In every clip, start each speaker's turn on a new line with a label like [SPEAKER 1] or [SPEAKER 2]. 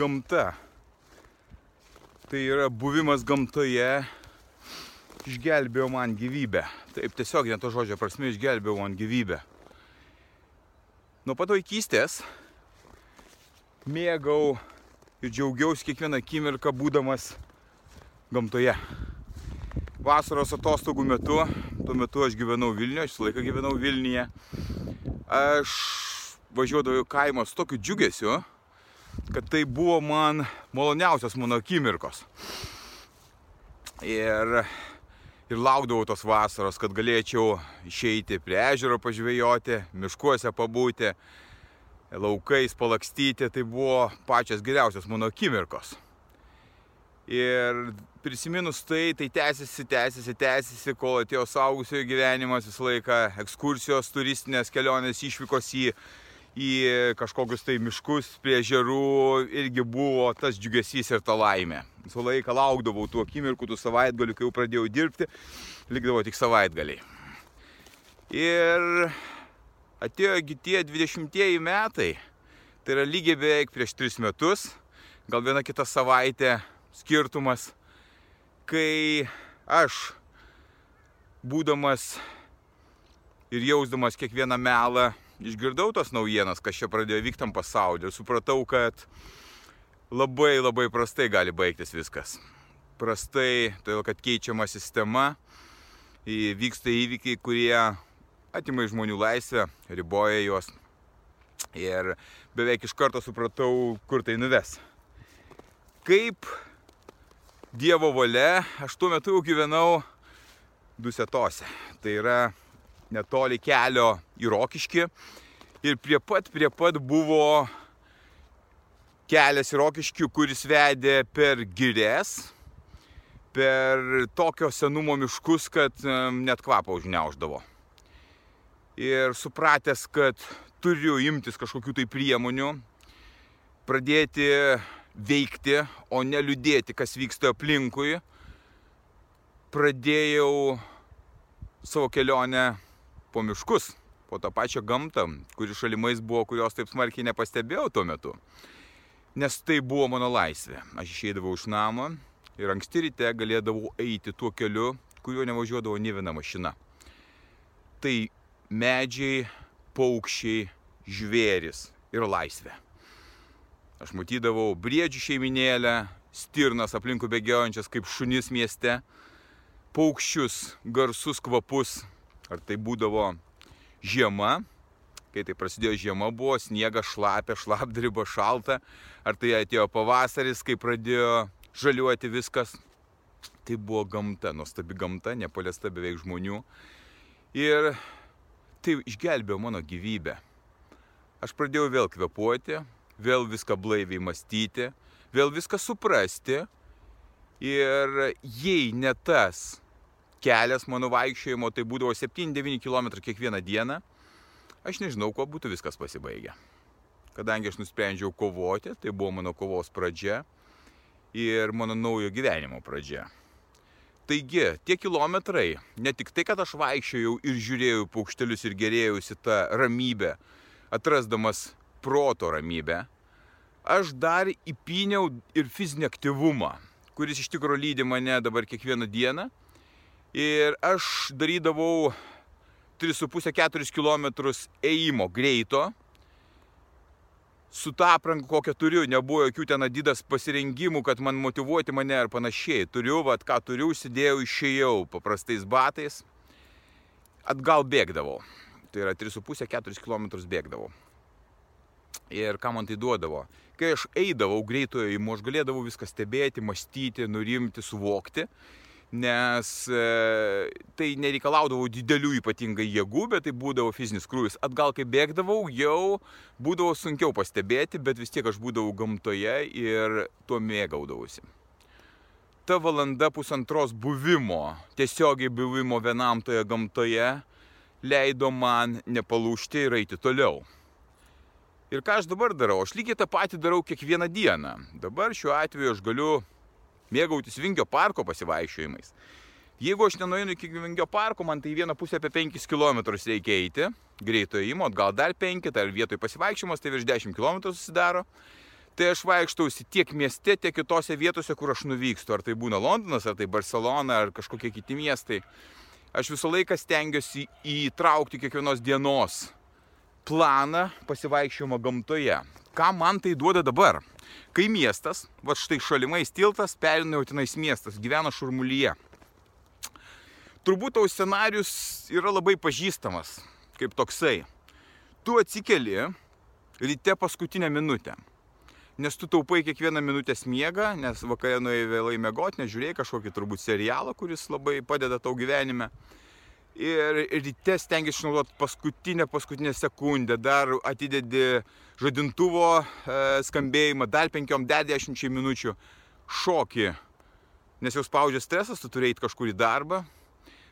[SPEAKER 1] Gamta. Tai yra buvimas gamtoje išgelbėjo man gyvybę. Taip tiesiog net to žodžio prasme išgelbėjo man gyvybę. Nuo pat vaikystės mėgau ir džiaugiausi kiekvieną akimirką būdamas gamtoje. Vasaros atostogų metu, tuo metu aš gyvenau Vilniuje, aš visą laiką gyvenau Vilniuje, aš važiuodavau į kaimą su tokiu džiugesiu, kad tai buvo man maloniausios mano akimirkos. Ir, ir laukdavau tos vasaros, kad galėčiau išeiti prie ežero pažvėjoti, miškuose pabūti, laukais palakstyti. Tai buvo pačios geriausios mano akimirkos. Ir prisiminus tai, tai tęsiasi, tęsiasi, tęsiasi, kol atėjo saugusiojo gyvenimas, visą laiką ekskursijos, turistinės kelionės, išvykos į į kažkokius tai miškus prie žerų irgi buvo tas džiugesys ir ta laimė. Visą laiką laukdavau tų akimirkų, tų savaitgalių, kai jau pradėjau dirbti, likdavo tik savaitgaliai. Ir atėjo tie 20 metai, tai yra lygiai beveik prieš 3 metus, gal viena kita savaitė skirtumas, kai aš, būdamas ir jausdamas kiekvieną melą, išgirdau tos naujienas, kas čia pradėjo vykti tam pasaulyje ir supratau, kad labai labai prastai gali baigtis viskas. Prastai, todėl kad keičiama sistema, vyksta įvykiai, kurie atima iš žmonių laisvę, riboja juos. Ir beveik iš karto supratau, kur tai nuves. Kaip Dievo valia, aš tuo metu jau gyvenau Dusetose. Tai yra netoli kelio į Rokiškį. Ir prie pat, prie pat buvo kelias į Rokiškį, kuris vedė per gires, per tokio senumo miškus, kad net kvapą užneuždavo. Ir supratęs, kad turiu imtis kažkokių tai priemonių, pradėti veikti, o ne liūdėti, kas vyksta aplinkui, pradėjau savo kelionę po miškus, po tą pačią gamtą, kuri šalimais buvo, kurios taip smarkiai nepastebėjau tuo metu. Nes tai buvo mano laisvė. Aš išeidavau iš namo ir anksti ryte galėdavau eiti tuo keliu, kuriuo nevažiuodavo ne viena mašina. Tai medžiai, paukščiai, žvėris ir laisvė. Aš matydavau briedžių šeiminėlę, stirnas aplinkų bėgiojančias kaip šunis mieste, paukščius, garsus kvapus, Ar tai būdavo žiema, kai tai prasidėjo žiema, buvo sniegas šlapia, šlapdriba šalta, ar tai atėjo pavasaris, kai pradėjo žaliuoti viskas. Tai buvo gamta, nuostabi gamta, nepaliesta beveik žmonių. Ir tai išgelbėjo mano gyvybę. Aš pradėjau vėl kvepuoti, vėl viską blaiviai mąstyti, vėl viską suprasti. Ir jei ne tas kelias mano vaikščiojimo, tai būdavo 7-9 km kiekvieną dieną, aš nežinau, kuo būtų viskas pasibaigę. Kadangi aš nusprendžiau kovoti, tai buvo mano kovos pradžia ir mano naujo gyvenimo pradžia. Taigi, tie kilometrai, ne tik tai, kad aš vaikščiojau ir žiūrėjau paukštelius ir gerėjausi tą ramybę, atrasdamas proto ramybę, aš dar įpyniau ir fizinį aktyvumą, kuris iš tikrųjų lydi mane dabar kiekvieną dieną Ir aš darydavau 3,5-4 km ėjimo greito. Su tą aprangą, kokią turiu, nebuvo jokių ten adidas pasirengimų, kad man motivuoti mane ar panašiai. Turiu, vad ką turiu, užsidėjau, išėjau paprastais batais. Atgal bėgdavau. Tai yra 3,5-4 km bėgdavau. Ir ką man tai duodavo? Kai aš eidavau greitojo įimu, aš galėdavau viską stebėti, mąstyti, nurimti, suvokti nes e, tai nereikalaudavo didelių ypatingai jėgų, bet tai būdavo fizinis krūvis. Atgal, kai bėgdavau, jau būdavo sunkiau pastebėti, bet vis tiek aš būdavau gamtoje ir tuo mėgaudavausi. Ta valanda pusantros buvimo, tiesiogiai buvimo vienam toje gamtoje, leido man nepalūšti ir eiti toliau. Ir ką aš dabar darau? Aš lygiai tą patį darau kiekvieną dieną. Dabar šiuo atveju aš galiu mėgautis Vingio parko pasivaikščiojimais. Jeigu aš nenueinu iki Vingio parko, man tai vieną pusę apie 5 km reikia eiti, greito įimo, gal dar 5, tai vietoj pasivaikščiojimas tai virš 10 km susidaro. Tai aš vaikštausi tiek mieste, tiek kitose vietose, kur aš nuvykstu. Ar tai būna Londonas, ar tai Barcelona, ar kažkokie kiti miestai. Aš visą laiką stengiuosi įtraukti kiekvienos dienos planą pasivaikščiojimo gamtoje. Ką man tai duoda dabar? Kai miestas, va štai šalimais tiltas, perina jau tenais miestas, gyvena šurmulyje. Turbūt tau scenarius yra labai pažįstamas, kaip toksai. Tu atsikeli ryte paskutinę minutę. Nes tu taupai kiekvieną minutę smiegą, nes vakarė nuėjai vėlai mėgoti, nežiūrėjai kažkokį turbūt serialą, kuris labai padeda tau gyvenime ir ryte stengiasi išnaudoti paskutinę, paskutinę sekundę, dar atidedi žadintuvo e, skambėjimą, dar 5-10 minučių šokį, nes jau spaudžia stresas, tu turi eiti kažkur į darbą,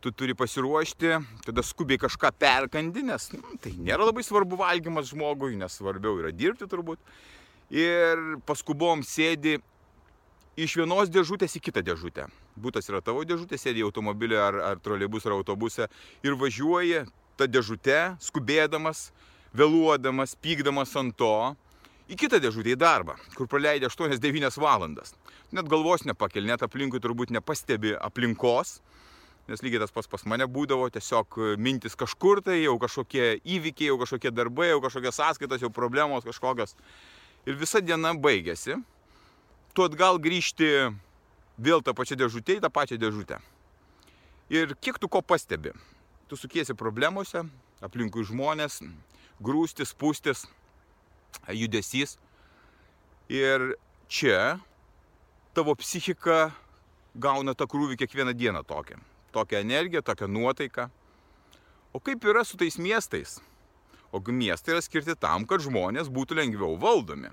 [SPEAKER 1] tu turi pasiruošti, tada skubiai kažką perkandi, nes nu, tai nėra labai svarbu valgymas žmogui, nes svarbiau yra dirbti turbūt. Ir paskubom sėdi iš vienos dėžutės į kitą dėžutę. Būtas yra tavo dėžutė, sėdi automobilį ar, ar troleibus ar autobuse ir važiuoji tą dėžutę, skubėdamas, vėluodamas, pykdamas ant to, į kitą dėžutę į darbą, kur praleidė 8-9 valandas. Net galvos nepakel, net aplinkui turbūt nepastebi aplinkos, nes lygiai tas pas pas mane būdavo, tiesiog mintis kažkur tai, jau kažkokie įvykiai, jau kažkokie darbai, jau kažkokios sąskaitos, jau problemos kažkokios. Ir visa diena baigėsi. Tu atgal grįžti vėl tą pačią dėžutę į tą pačią dėžutę. Ir kiek tu ko pastebi? Tu sukiesi problemuose, aplinkui žmonės, grūstis, pūstis, judesys. Ir čia tavo psichika gauna tą krūvį kiekvieną dieną tokią. Tokią energiją, tokią nuotaiką. O kaip yra su tais miestais? O miestai yra skirti tam, kad žmonės būtų lengviau valdomi.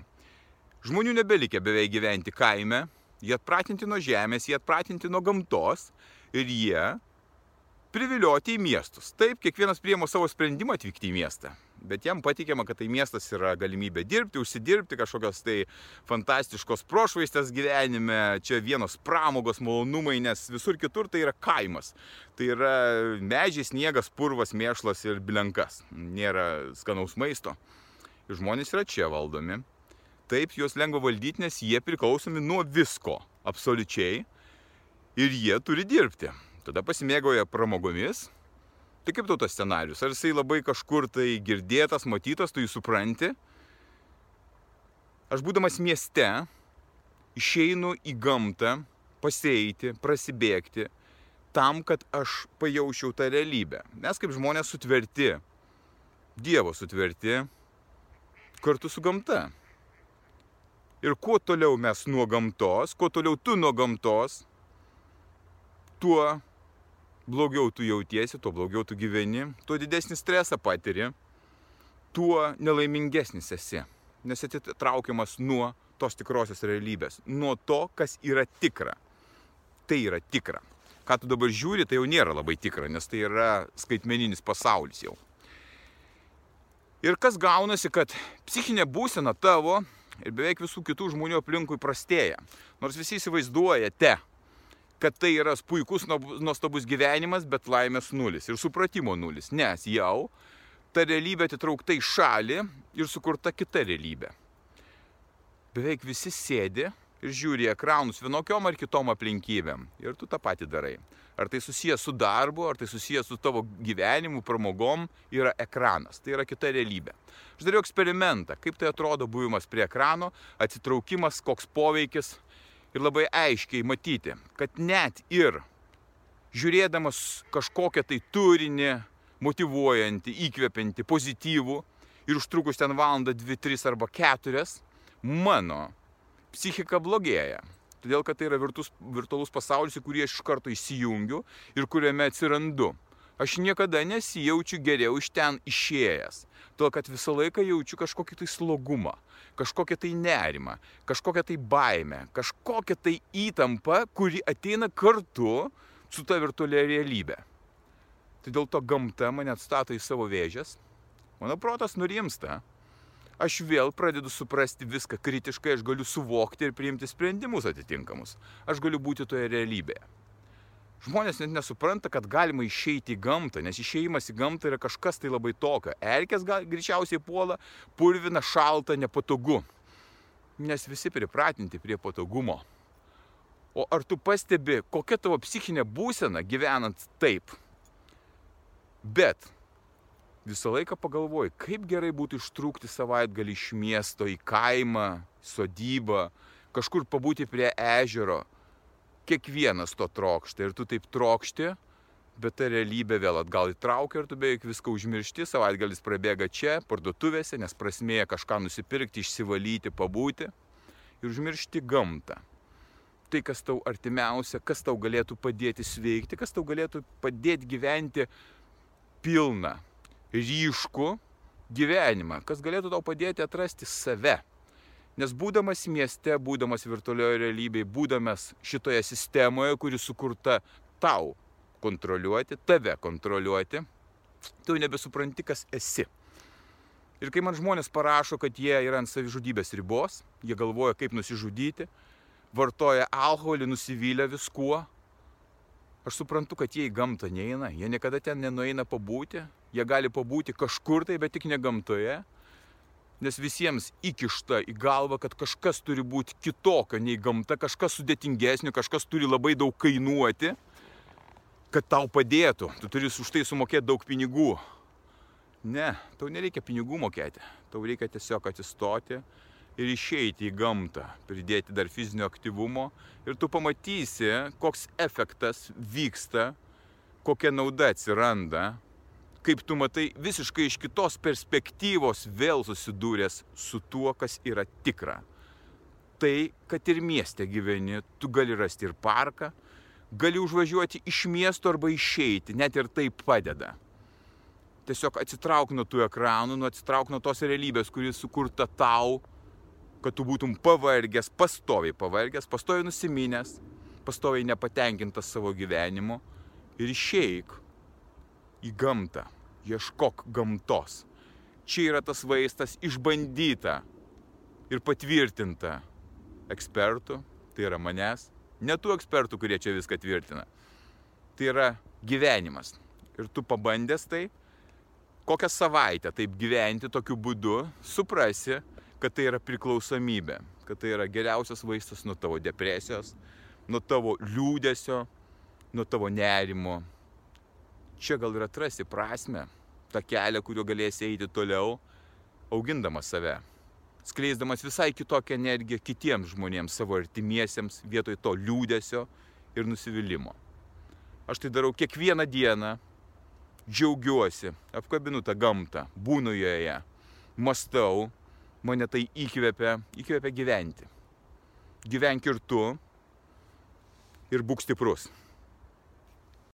[SPEAKER 1] Žmonių nebelikė beveik gyventi kaime, Jie atpratinti nuo žemės, jie atpratinti nuo gamtos ir jie privilioti į miestus. Taip, kiekvienas priemo savo sprendimą atvykti į miestą. Bet jam patikima, kad tai miestas yra galimybė dirbti, užsidirbti kažkokios tai fantastiškos prošvaistės gyvenime, čia vienos pramogos, malonumai, nes visur kitur tai yra kaimas. Tai yra medžiai, sniegas, purvas, mėšlas ir blenkas. Nėra skanaus maisto. Žmonės yra čia valdomi taip juos lengva valdyti, nes jie priklausomi nuo visko, absoliučiai, ir jie turi dirbti. Tada pasimėgoja pramogomis. Tai kaip tau tas scenarius? Ar jisai labai kažkur tai girdėtas, matytas, tu jį supranti? Aš būdamas mieste išeinu į gamtą, pasieiti, prasibėgti, tam, kad aš pajaučiau tą realybę. Mes kaip žmonės sutverti, Dievo sutverti kartu su gamta. Ir kuo toliau mes nuo gamtos, kuo toliau tu nuo gamtos, tuo blogiau tu jautiesi, tuo blogiau tu gyveni, tuo didesnį stresą patiri, tuo nelaimingesnis esi. Nes atitraukiamas nuo tos tikrosios realybės, nuo to, kas yra tikra. Tai yra tikra. Ką tu dabar žiūri, tai jau nėra labai tikra, nes tai yra skaitmeninis pasaulis jau. Ir kas gaunasi, kad psichinė būsena tavo ir beveik visų kitų žmonių aplinkui prastėja. Nors visi įsivaizduojate, kad tai yra puikus, nuostabus gyvenimas, bet laimės nulis ir supratimo nulis, nes jau ta realybė atitraukta į šalį ir sukurta kita realybė. Beveik visi sėdi ir žiūri ekranus vienokiom ar kitom aplinkybėm ir tu tą patį darai. Ar tai susijęs su darbu, ar tai susijęs su tavo gyvenimu, pramogom, yra ekranas. Tai yra kita realybė. Aš dariau eksperimentą, kaip tai atrodo buvimas prie ekrano, atsitraukimas, koks poveikis ir labai aiškiai matyti, kad net ir žiūrėdamas kažkokią tai turinį, motivuojantį, įkvepiantį, pozityvų ir užtrukus ten valandą, dvi, tris arba keturias, mano psichika blogėja. Todėl, kad tai yra virtus, virtualus pasaulis, į kurį aš iš karto įsijungiu ir kuriame atsirandu. Aš niekada nesijaučiu geriau iš ten išėjęs. Todėl, kad visą laiką jaučiu kažkokį tai slogumą, kažkokią tai nerimą, kažkokią tai baimę, kažkokią tai įtampą, kuri ateina kartu su ta virtualia realybė. Tai dėl to gamta mane atstato į savo vėžės, mano protas nurimsta, aš vėl pradedu suprasti viską kritiškai, aš galiu suvokti ir priimti sprendimus atitinkamus. Aš galiu būti toje realybėje. Žmonės net nesupranta, kad galima išeiti į gamtą, nes išeimas į gamtą yra kažkas tai labai tokio. Erkės gal, greičiausiai puola, purvina, šalta, nepatogu. Nes visi pripratinti prie patogumo. O ar tu pastebi, kokia tavo psichinė būsena gyvenant taip? Bet visą laiką pagalvoju, kaip gerai būtų ištrūkti savaitgalį iš miesto į kaimą, sodybą, kažkur pabūti prie ežero. Kiekvienas to trokšta ir tu taip trokšti, bet ta realybė vėl atgal įtraukia ir tu beveik viską užmiršti, savaitgalis prabėga čia, parduotuvėse, nes prasmėje kažką nusipirkti, išsivalyti, pabūti ir užmiršti gamtą. Tai, kas tau artimiausia, kas tau galėtų padėti sveikti, kas tau galėtų padėti gyventi pilną, ryškų gyvenimą, kas galėtų tau padėti atrasti save. Nes būdamas mieste, būdamas virtualioje realybėje, būdamas šitoje sistemoje, kuri sukurta tau kontroliuoti, tave kontroliuoti, tu nebesupranti, kas esi. Ir kai man žmonės parašo, kad jie yra ant savižudybės ribos, jie galvoja, kaip nusižudyti, vartoja alkoholį, nusivylę viskuo, aš suprantu, kad jie į gamtą neina, jie niekada ten nenueina pabūti, Jie gali pabūti kažkur tai, bet tik ne gamtoje. Nes visiems įkišta į galvą, kad kažkas turi būti kitokio nei gamta, kažkas sudėtingesnio, kažkas turi labai daug kainuoti, kad tau padėtų. Tu turi už tai sumokėti daug pinigų. Ne, tau nereikia pinigų mokėti. Tau reikia tiesiog atsistoti ir išeiti į gamtą, pridėti dar fizinio aktyvumo ir tu pamatysi, koks efektas vyksta, kokia nauda atsiranda kaip tu matai visiškai iš kitos perspektyvos vėl susidūręs su tuo, kas yra tikra. Tai, kad ir mieste gyveni, tu gali rasti ir parką, gali užvažiuoti iš miesto arba išeiti, net ir tai padeda. Tiesiog atsitrauk nuo tų ekranų, nu atsitrauk nuo tos realybės, kuri sukurta tau, kad tu būtum pavargęs, pastoviai pavargęs, pastoviai nusiminęs, pastoviai nepatenkintas savo gyvenimu ir išeik į gamtą ieškok gamtos. Čia yra tas vaistas išbandyta ir patvirtinta ekspertų, tai yra manęs, ne tų ekspertų, kurie čia viską tvirtina. Tai yra gyvenimas. Ir tu pabandęs tai, kokią savaitę taip gyventi tokiu būdu, suprasi, kad tai yra priklausomybė, kad tai yra geriausias vaistas nuo tavo depresijos, nuo tavo liūdėsio, nuo tavo nerimo. Čia gal ir atrasi prasme, tą kelią, kuriuo galėsi eiti toliau, augindamas save, skleisdamas visai kitokią energiją kitiems žmonėms, savo artimiesiems, vietoj to liūdėsio ir nusivylimų. Aš tai darau kiekvieną dieną, džiaugiuosi, apkabinu tą gamtą, būnu joje, mastau, mane tai įkvepia, įkvepia gyventi. Gyvenk ir tu ir būk stiprus.